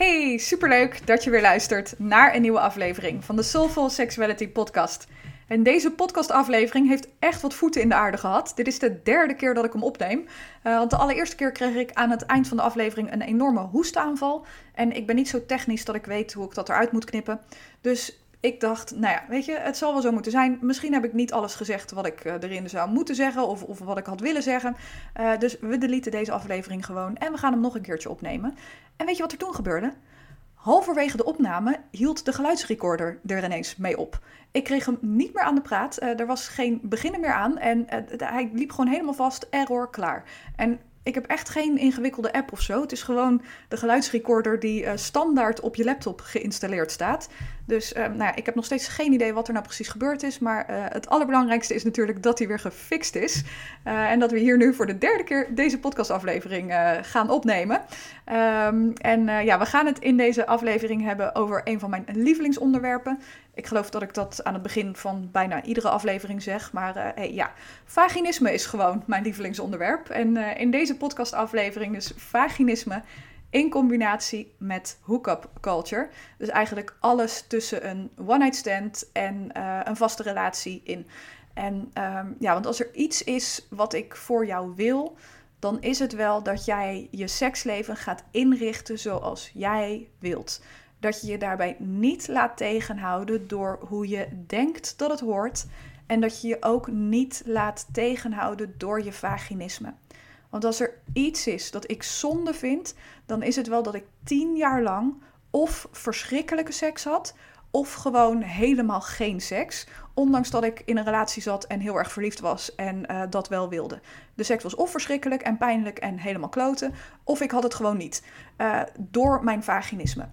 Hey, superleuk dat je weer luistert naar een nieuwe aflevering van de Soulful Sexuality Podcast. En deze podcastaflevering heeft echt wat voeten in de aarde gehad. Dit is de derde keer dat ik hem opneem. Uh, want de allereerste keer kreeg ik aan het eind van de aflevering een enorme hoestaanval. En ik ben niet zo technisch dat ik weet hoe ik dat eruit moet knippen. Dus ik dacht, nou ja, weet je, het zal wel zo moeten zijn. Misschien heb ik niet alles gezegd wat ik uh, erin zou moeten zeggen of, of wat ik had willen zeggen. Uh, dus we deleten deze aflevering gewoon en we gaan hem nog een keertje opnemen. En weet je wat er toen gebeurde? Halverwege de opname hield de geluidsrecorder er ineens mee op. Ik kreeg hem niet meer aan de praat. Uh, er was geen beginnen meer aan. En hij liep gewoon helemaal vast. Error, klaar. En ik heb echt geen ingewikkelde app of zo. Het is gewoon de geluidsrecorder die uh, standaard op je laptop geïnstalleerd staat. Dus nou ja, ik heb nog steeds geen idee wat er nou precies gebeurd is. Maar het allerbelangrijkste is natuurlijk dat hij weer gefixt is. en dat we hier nu voor de derde keer deze podcastaflevering gaan opnemen. Um, en ja, we gaan het in deze aflevering hebben over een van mijn lievelingsonderwerpen. Ik geloof dat ik dat aan het begin van bijna iedere aflevering zeg. Maar uh, hey, ja, vaginisme is gewoon mijn lievelingsonderwerp. En uh, in deze podcastaflevering dus vaginisme in combinatie met hookup culture. Dus eigenlijk alles tussen een one-night stand en uh, een vaste relatie in. En um, ja, want als er iets is wat ik voor jou wil, dan is het wel dat jij je seksleven gaat inrichten zoals jij wilt dat je je daarbij niet laat tegenhouden door hoe je denkt dat het hoort. En dat je je ook niet laat tegenhouden door je vaginisme. Want als er iets is dat ik zonde vind, dan is het wel dat ik tien jaar lang of verschrikkelijke seks had, of gewoon helemaal geen seks. Ondanks dat ik in een relatie zat en heel erg verliefd was en uh, dat wel wilde. De seks was of verschrikkelijk en pijnlijk en helemaal kloten, of ik had het gewoon niet. Uh, door mijn vaginisme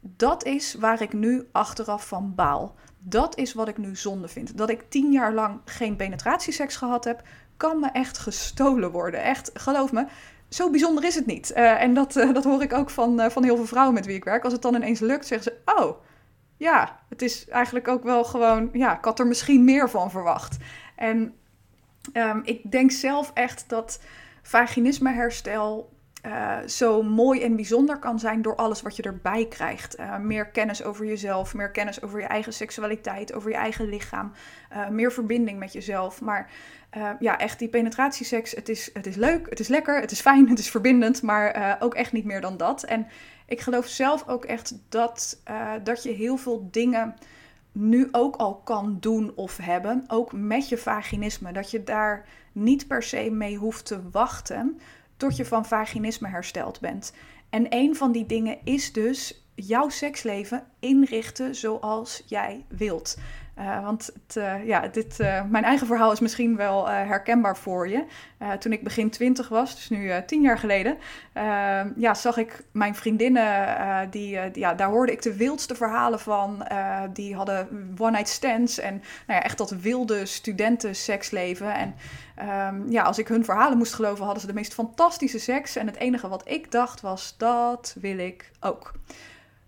dat is waar ik nu achteraf van baal. Dat is wat ik nu zonde vind. Dat ik tien jaar lang geen penetratieseks gehad heb, kan me echt gestolen worden. Echt, geloof me, zo bijzonder is het niet. Uh, en dat, uh, dat hoor ik ook van, uh, van heel veel vrouwen met wie ik werk. Als het dan ineens lukt, zeggen ze: Oh, ja, het is eigenlijk ook wel gewoon. Ja, ik had er misschien meer van verwacht. En um, ik denk zelf echt dat vaginisme herstel uh, zo mooi en bijzonder kan zijn door alles wat je erbij krijgt. Uh, meer kennis over jezelf, meer kennis over je eigen seksualiteit, over je eigen lichaam, uh, meer verbinding met jezelf. Maar ja, echt die penetratieseks, het is, het is leuk, het is lekker, het is fijn, het is verbindend, maar ook echt niet meer dan dat. En ik geloof zelf ook echt dat, dat je heel veel dingen nu ook al kan doen of hebben, ook met je vaginisme. Dat je daar niet per se mee hoeft te wachten tot je van vaginisme hersteld bent. En een van die dingen is dus jouw seksleven inrichten zoals jij wilt. Uh, want het, uh, ja, dit, uh, mijn eigen verhaal is misschien wel herkenbaar voor je. toen ik begin twintig was, dus nu tien jaar geleden, ja, zag ik mijn vriendinnen, die, ja, daar hoorde ik de wildste verhalen van. die hadden one-night stands en nou ja, echt dat wilde studentenseksleven. En um, ja, als ik hun verhalen moest geloven, hadden ze de meest fantastische seks. En het enige wat ik dacht was, dat wil ik ook.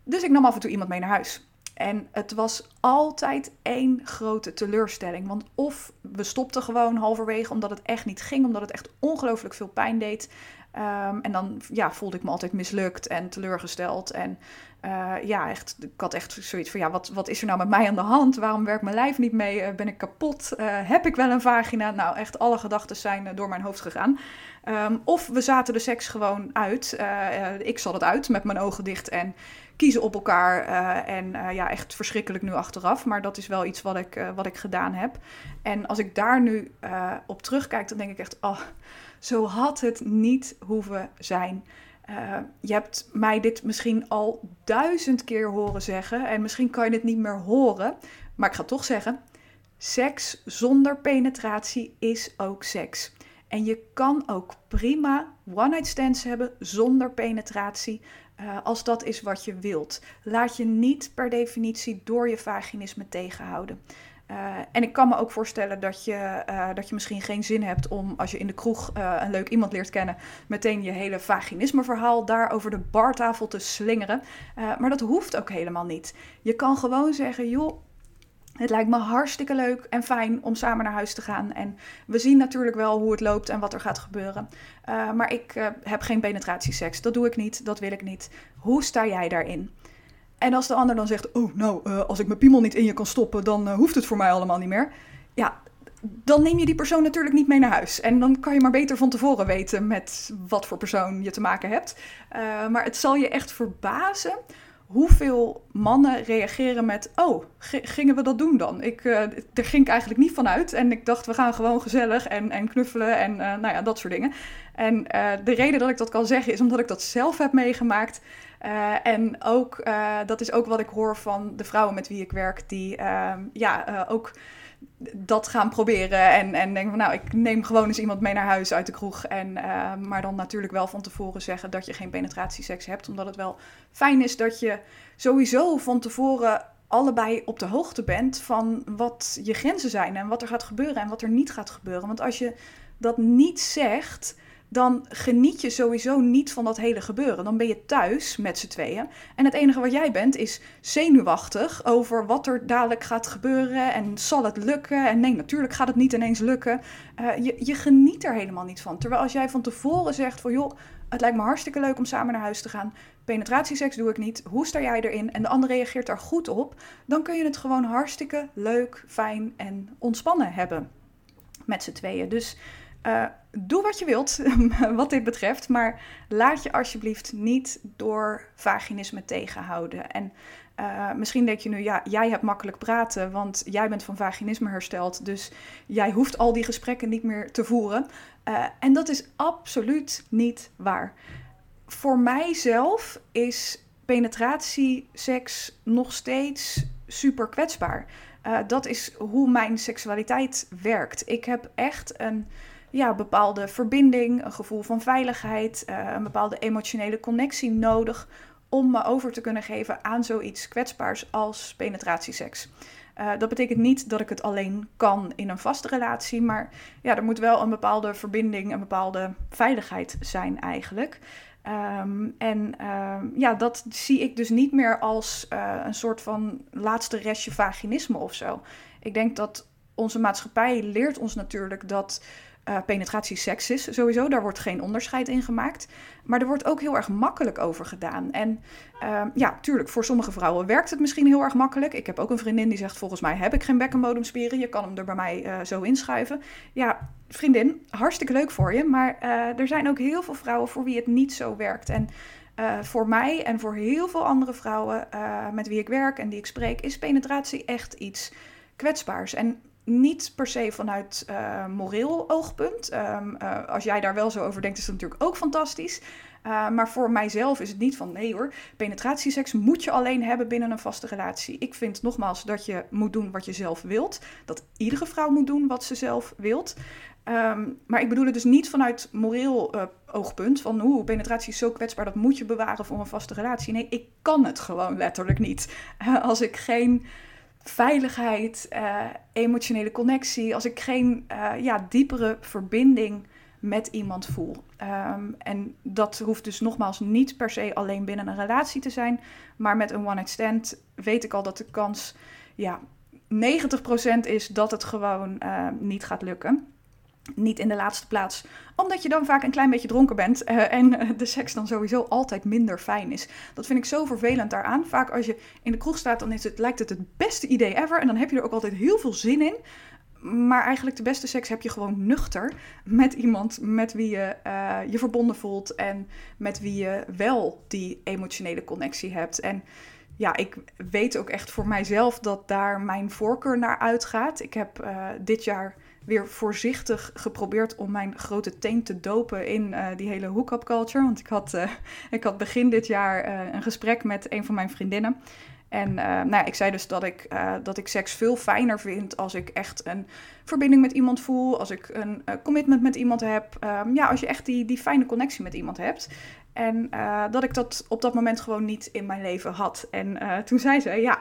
Dus ik nam af en toe iemand mee naar huis. En het was altijd één grote teleurstelling. Want of we stopten gewoon halverwege omdat het echt niet ging, omdat het echt ongelooflijk veel pijn deed. Um, en dan ja, voelde ik me altijd mislukt en teleurgesteld. En uh, ja, echt, ik had echt zoiets van, ja, wat, wat is er nou met mij aan de hand? Waarom werkt mijn lijf niet mee? Uh, ben ik kapot? Uh, heb ik wel een vagina? Nou, echt alle gedachten zijn door mijn hoofd gegaan. Um, of we zaten de seks gewoon uit. ik zat het uit met mijn ogen dicht en kiezen op elkaar. en ja, echt verschrikkelijk nu achteraf. Maar dat is wel iets wat ik, wat ik gedaan heb. En als ik daar nu op terugkijk, dan denk ik echt, oh, zo had het niet hoeven zijn. Uh, je hebt mij dit misschien al duizend keer horen zeggen en misschien kan je het niet meer horen, maar ik ga toch zeggen: seks zonder penetratie is ook seks. En je kan ook prima one-night stands hebben zonder penetratie. als dat is wat je wilt. Laat je niet per definitie door je vaginisme tegenhouden. Uh, en ik kan me ook voorstellen dat je, uh, dat je misschien geen zin hebt om, als je in de kroeg uh, een leuk iemand leert kennen, meteen je hele vaginisme-verhaal daar over de bartafel te slingeren. maar dat hoeft ook helemaal niet. Je kan gewoon zeggen: joh. Het lijkt me hartstikke leuk en fijn om samen naar huis te gaan. En we zien natuurlijk wel hoe het loopt en wat er gaat gebeuren. maar ik heb geen penetratieseks. Dat doe ik niet, dat wil ik niet. Hoe sta jij daarin? En als de ander dan zegt, oh nou, uh, als ik mijn piemel niet in je kan stoppen, dan uh, hoeft het voor mij allemaal niet meer. Ja, dan neem je die persoon natuurlijk niet mee naar huis. En dan kan je maar beter van tevoren weten met wat voor persoon je te maken hebt. Uh, maar het zal je echt verbazen hoeveel mannen reageren met: Oh, gingen we dat doen dan? Ik, uh, daar ging ik eigenlijk niet van uit. En ik dacht, we gaan gewoon gezellig en, en knuffelen en uh, nou ja, dat soort dingen. En uh, de reden dat ik dat kan zeggen is omdat ik dat zelf heb meegemaakt. en ook, dat is ook wat ik hoor van de vrouwen met wie ik werk, die ehm, ja, ook dat gaan proberen. En, en denken van nou, ik neem gewoon eens iemand mee naar huis uit de kroeg. En, uh, maar dan natuurlijk wel van tevoren zeggen dat je geen penetratieseks hebt. Omdat het wel fijn is dat je sowieso van tevoren allebei op de hoogte bent van wat je grenzen zijn en wat er gaat gebeuren en wat er niet gaat gebeuren. Want als je dat niet zegt, dan geniet je sowieso niet van dat hele gebeuren. Dan ben je thuis met z'n tweeën. En het enige wat jij bent is zenuwachtig over wat er dadelijk gaat gebeuren. En zal het lukken? En nee, natuurlijk gaat het niet ineens lukken. Uh, je, je geniet er helemaal niet van. Terwijl als jij van tevoren zegt van joh, het lijkt me hartstikke leuk om samen naar huis te gaan. Penetratieseks doe ik niet. Hoe sta jij erin? En de ander reageert daar goed op. Dan kun je het gewoon hartstikke leuk, fijn en ontspannen hebben. Met z'n tweeën. Dus uh, doe wat je wilt, wat dit betreft, maar laat je alsjeblieft niet door vaginisme tegenhouden. En uh, misschien denk je nu, ja, jij hebt makkelijk praten, want jij bent van vaginisme hersteld, dus jij hoeft al die gesprekken niet meer te voeren. Uh, en dat is absoluut niet waar. Voor mijzelf is penetratieseks nog steeds super kwetsbaar. Dat is hoe mijn seksualiteit werkt. Ik heb echt een ja, bepaalde verbinding, een gevoel van veiligheid, uh, een bepaalde emotionele connectie nodig om me over te kunnen geven aan zoiets kwetsbaars als penetratieseks. Uh, dat betekent niet dat ik het alleen kan in een vaste relatie, maar ja, er moet wel een bepaalde verbinding, een bepaalde veiligheid zijn eigenlijk. Um, en um, ja, dat zie ik dus niet meer als uh, een soort van laatste restje vaginisme of zo. Ik denk dat onze maatschappij leert ons natuurlijk dat uh, penetratie seks is. Sowieso, daar wordt geen onderscheid in gemaakt. Maar er wordt ook heel erg makkelijk over gedaan. En uh, ja, tuurlijk, voor sommige vrouwen werkt het misschien heel erg makkelijk. Ik heb ook een vriendin die zegt: Volgens mij heb ik geen bekkenbodemspieren. Je kan hem er bij mij uh, zo inschuiven. Ja, vriendin, hartstikke leuk voor je. Maar uh, er zijn ook heel veel vrouwen voor wie het niet zo werkt. En voor mij en voor heel veel andere vrouwen met wie ik werk en die ik spreek, is penetratie echt iets kwetsbaars. En niet per se vanuit uh, moreel oogpunt. Um, uh, als jij daar wel zo over denkt, is dat natuurlijk ook fantastisch. Uh, maar voor mijzelf is het niet van nee hoor, penetratieseks moet je alleen hebben binnen een vaste relatie. Ik vind nogmaals dat je moet doen wat je zelf wilt. Dat iedere vrouw moet doen wat ze zelf wilt. Um, maar ik bedoel het dus niet vanuit moreel oogpunt. Van hoe penetratie is zo kwetsbaar, dat moet je bewaren voor een vaste relatie. Nee, ik kan het gewoon letterlijk niet. als ik geen veiligheid, uh, emotionele connectie, als ik geen uh, ja, diepere verbinding met iemand voel. Um, en dat hoeft dus nogmaals niet per se alleen binnen een relatie te zijn, maar met een one-night stand weet ik al dat de kans ja, 90% is dat het gewoon uh, niet gaat lukken. Niet in de laatste plaats, omdat je dan vaak een klein beetje dronken bent uh, en uh, de seks dan sowieso altijd minder fijn is. Dat vind ik zo vervelend daaraan. Vaak als je in de kroeg staat, dan is het, lijkt het het beste idee ever. En dan heb je er ook altijd heel veel zin in. Maar eigenlijk de beste seks heb je gewoon nuchter met iemand met wie je uh, je verbonden voelt en met wie je wel die emotionele connectie hebt. En ja, ik weet ook echt voor mijzelf dat daar mijn voorkeur naar uitgaat. Ik heb dit jaar weer voorzichtig geprobeerd om mijn grote teen te dopen in uh, die hele hookup culture. Want ik had, uh, ik had begin dit jaar een gesprek met een van mijn vriendinnen. En nou ja, ik zei dus dat ik, dat ik seks veel fijner vind als ik echt een verbinding met iemand voel. Als ik een commitment met iemand heb. Um, ja, als je echt die, die fijne connectie met iemand hebt. En dat ik dat op dat moment gewoon niet in mijn leven had. En toen zei ze, ja,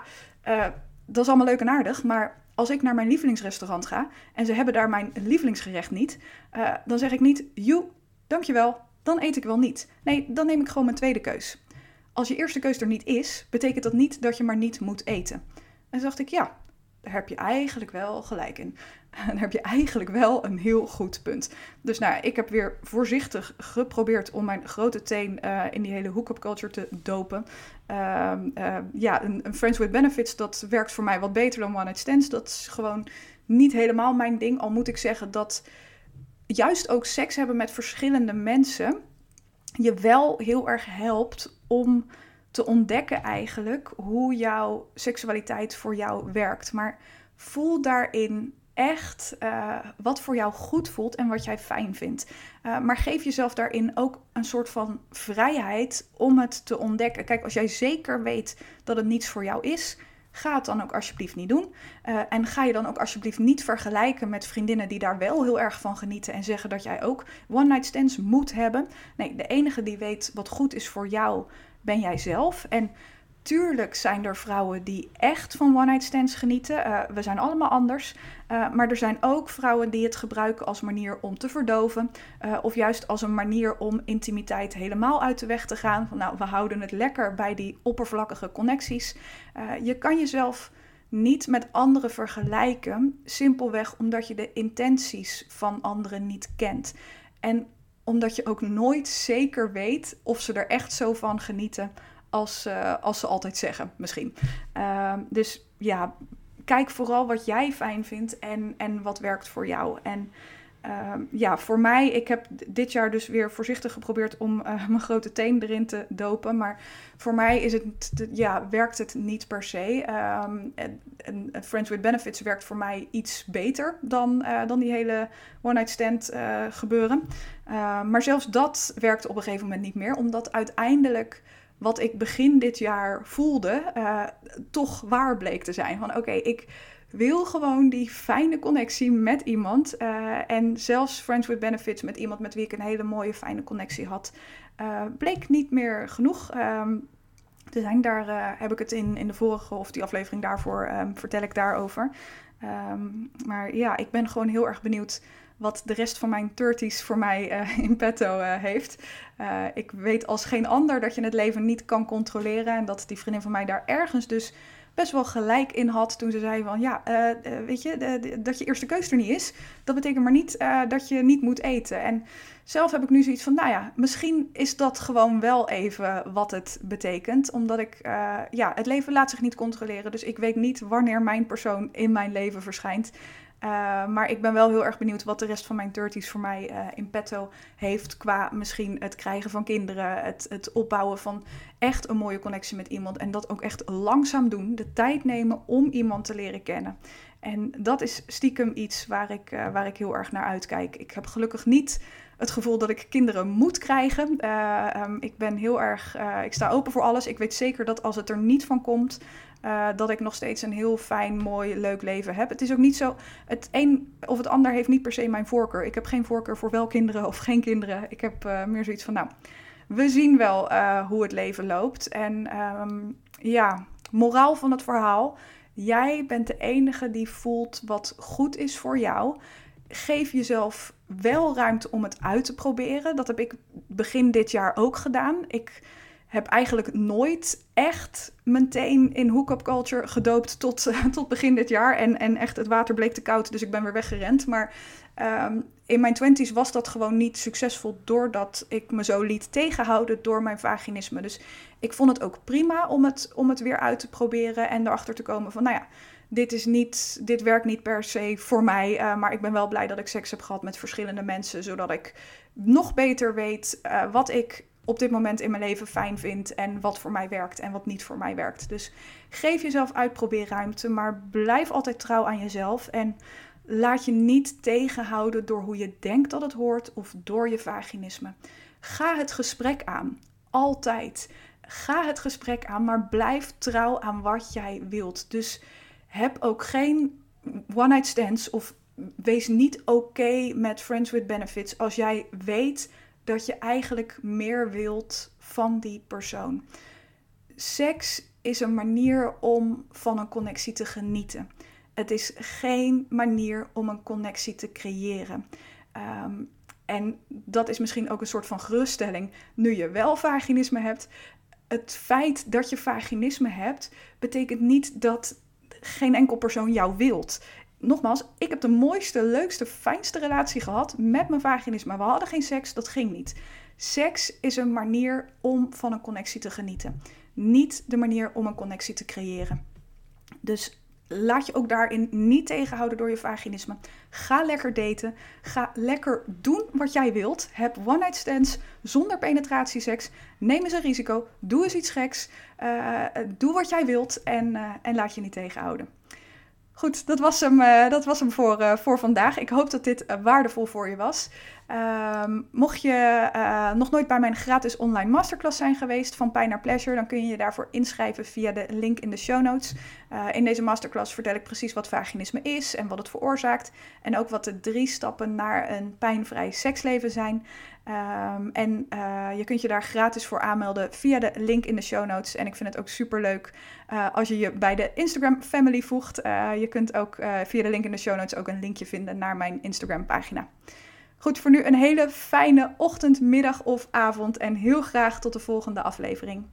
dat is allemaal leuk en aardig, maar als ik naar mijn lievelingsrestaurant ga en ze hebben daar mijn lievelingsgerecht niet, dan zeg ik niet, joe, dankjewel, dan eet ik wel niet. Nee, dan neem ik gewoon mijn tweede keus. Als je eerste keus er niet is, betekent dat niet dat je maar niet moet eten. En toen dacht ik, ja, daar heb je eigenlijk wel gelijk in. Dan heb je eigenlijk wel een heel goed punt. Dus nou, ik heb weer voorzichtig geprobeerd om mijn grote teen uh, in die hele hookup culture te dopen. Uh, uh, ja, een, een, Friends with Benefits, dat werkt voor mij wat beter dan One Night Stands. Dat is gewoon niet helemaal mijn ding. Al moet ik zeggen dat juist ook seks hebben met verschillende mensen je wel heel erg helpt om te ontdekken eigenlijk hoe jouw seksualiteit voor jou werkt. Maar voel daarin echt uh, wat voor jou goed voelt en wat jij fijn vindt. Uh, maar geef jezelf daarin ook een soort van vrijheid om het te ontdekken. Kijk, als jij zeker weet dat het niets voor jou is, ga het dan ook alsjeblieft niet doen. Uh, en ga je dan ook alsjeblieft niet vergelijken met vriendinnen die daar wel heel erg van genieten en zeggen dat jij ook one-night stands moet hebben. Nee, de enige die weet wat goed is voor jou, ben jij zelf. En tuurlijk zijn er vrouwen die echt van one-night stands genieten. Uh, we zijn allemaal anders. Uh, maar er zijn ook vrouwen die het gebruiken als manier om te verdoven. Uh, of juist als een manier om intimiteit helemaal uit de weg te gaan. Van nou, we houden het lekker bij die oppervlakkige connecties. je kan jezelf niet met anderen vergelijken. Simpelweg omdat je de intenties van anderen niet kent. En omdat je ook nooit zeker weet of ze er echt zo van genieten als, uh, als ze altijd zeggen, misschien. Uh, dus ja, kijk vooral wat jij fijn vindt en, en wat werkt voor jou. En uh, ja, voor mij, ik heb dit jaar dus weer voorzichtig geprobeerd om uh, mijn grote teen erin te dopen. Maar voor mij is het, ja, werkt het niet per se. Um, en, en, Friends with Benefits werkt voor mij iets beter dan, uh, dan die hele one-night stand gebeuren. maar zelfs dat werkte op een gegeven moment niet meer, omdat uiteindelijk wat ik begin dit jaar voelde, uh, toch waar bleek te zijn. Van oké, ik wil gewoon die fijne connectie met iemand. Uh, en zelfs Friends with Benefits met iemand met wie ik een hele mooie, fijne connectie had, uh, bleek niet meer genoeg. Um, zijn, daar heb ik het in, in de vorige of die aflevering daarvoor um, vertel ik daarover. Um, maar ja, ik ben gewoon heel erg benieuwd wat de rest van mijn 30s voor mij in petto heeft. Uh, ik weet als geen ander dat je het leven niet kan controleren. En dat die vriendin van mij daar ergens dus best wel gelijk in had toen ze zei van ja, weet je, dat je eerste keus er niet is. Dat betekent maar niet dat je niet moet eten. En zelf heb ik nu zoiets van, nou ja, misschien is dat gewoon wel even wat het betekent. Omdat ik, ja, het leven laat zich niet controleren. Dus ik weet niet wanneer mijn persoon in mijn leven verschijnt. Uh, maar ik ben wel heel erg benieuwd wat de rest van mijn 30s voor mij uh, in petto heeft. Qua misschien het krijgen van kinderen, het, het opbouwen van echt een mooie connectie met iemand. En dat ook echt langzaam doen. De tijd nemen om iemand te leren kennen. En dat is stiekem iets waar ik, uh, waar ik heel erg naar uitkijk. Ik heb gelukkig niet het gevoel dat ik kinderen moet krijgen. Um, ik ben heel erg, ik sta open voor alles. Ik weet zeker dat als het er niet van komt, uh, dat ik nog steeds een heel fijn, mooi, leuk leven heb. Het is ook niet zo. Het een of het ander heeft niet per se mijn voorkeur. Ik heb geen voorkeur voor wel kinderen of geen kinderen. Ik heb uh, meer zoiets van, nou, we zien wel uh, hoe het leven loopt. En um, ja, moraal van het verhaal. Jij bent de enige die voelt wat goed is voor jou. Geef jezelf wel ruimte om het uit te proberen. Dat heb ik begin dit jaar ook gedaan. Ik heb eigenlijk nooit echt meteen in hookup culture gedoopt tot, tot begin dit jaar. En, en echt, het water bleek te koud, dus ik ben weer weggerend. Maar um, in mijn twenties was dat gewoon niet succesvol... doordat ik me zo liet tegenhouden door mijn vaginisme. Dus ik vond het ook prima om het, om het weer uit te proberen... en erachter te komen van, nou ja, dit, is niet, dit werkt niet per se voor mij. Uh, maar ik ben wel blij dat ik seks heb gehad met verschillende mensen... zodat ik nog beter weet uh, wat ik op dit moment in mijn leven fijn vind en wat voor mij werkt en wat niet voor mij werkt. Dus geef jezelf uitprobeerruimte, maar blijf altijd trouw aan jezelf. En Laat je niet tegenhouden door hoe je denkt dat het hoort of door je vaginisme. Ga het gesprek aan. Altijd. Ga het gesprek aan, maar blijf trouw aan wat jij wilt. Dus heb ook geen one-night stands of wees niet oké met friends with benefits als jij weet dat je eigenlijk meer wilt van die persoon. Seks is een manier om van een connectie te genieten. Het is geen manier om een connectie te creëren. Um, en dat is misschien ook een soort van geruststelling nu je wel vaginisme hebt. Het feit dat je vaginisme hebt, betekent niet dat geen enkel persoon jou wilt. Nogmaals, ik heb de mooiste, leukste, fijnste relatie gehad met mijn vaginisme. We hadden geen seks, dat ging niet. Seks is een manier om van een connectie te genieten. Niet de manier om een connectie te creëren. Dus laat je ook daarin niet tegenhouden door je vaginisme. Ga lekker daten. Ga lekker doen wat jij wilt. Heb one-night stands zonder penetratieseks. Neem eens een risico. Doe eens iets geks. Uh, doe wat jij wilt en, uh, en laat je niet tegenhouden. Goed, dat was hem, uh, dat was hem voor, uh, voor vandaag. Ik hoop dat dit uh, waardevol voor je was. Um, mocht je nog nooit bij mijn gratis online masterclass zijn geweest van Pijn naar Pleasure, dan kun je je daarvoor inschrijven via de link in de show notes. in deze masterclass vertel ik precies wat vaginisme is en wat het veroorzaakt. En ook wat de drie stappen naar een pijnvrij seksleven zijn. Um, en uh, je kunt je daar gratis voor aanmelden via de link in de show notes. En ik vind het ook super leuk als je je bij de Instagram family voegt. Je kunt ook via de link in de show notes ook een linkje vinden naar mijn Instagram pagina. Goed, voor nu een hele fijne ochtend, middag of avond en heel graag tot de volgende aflevering.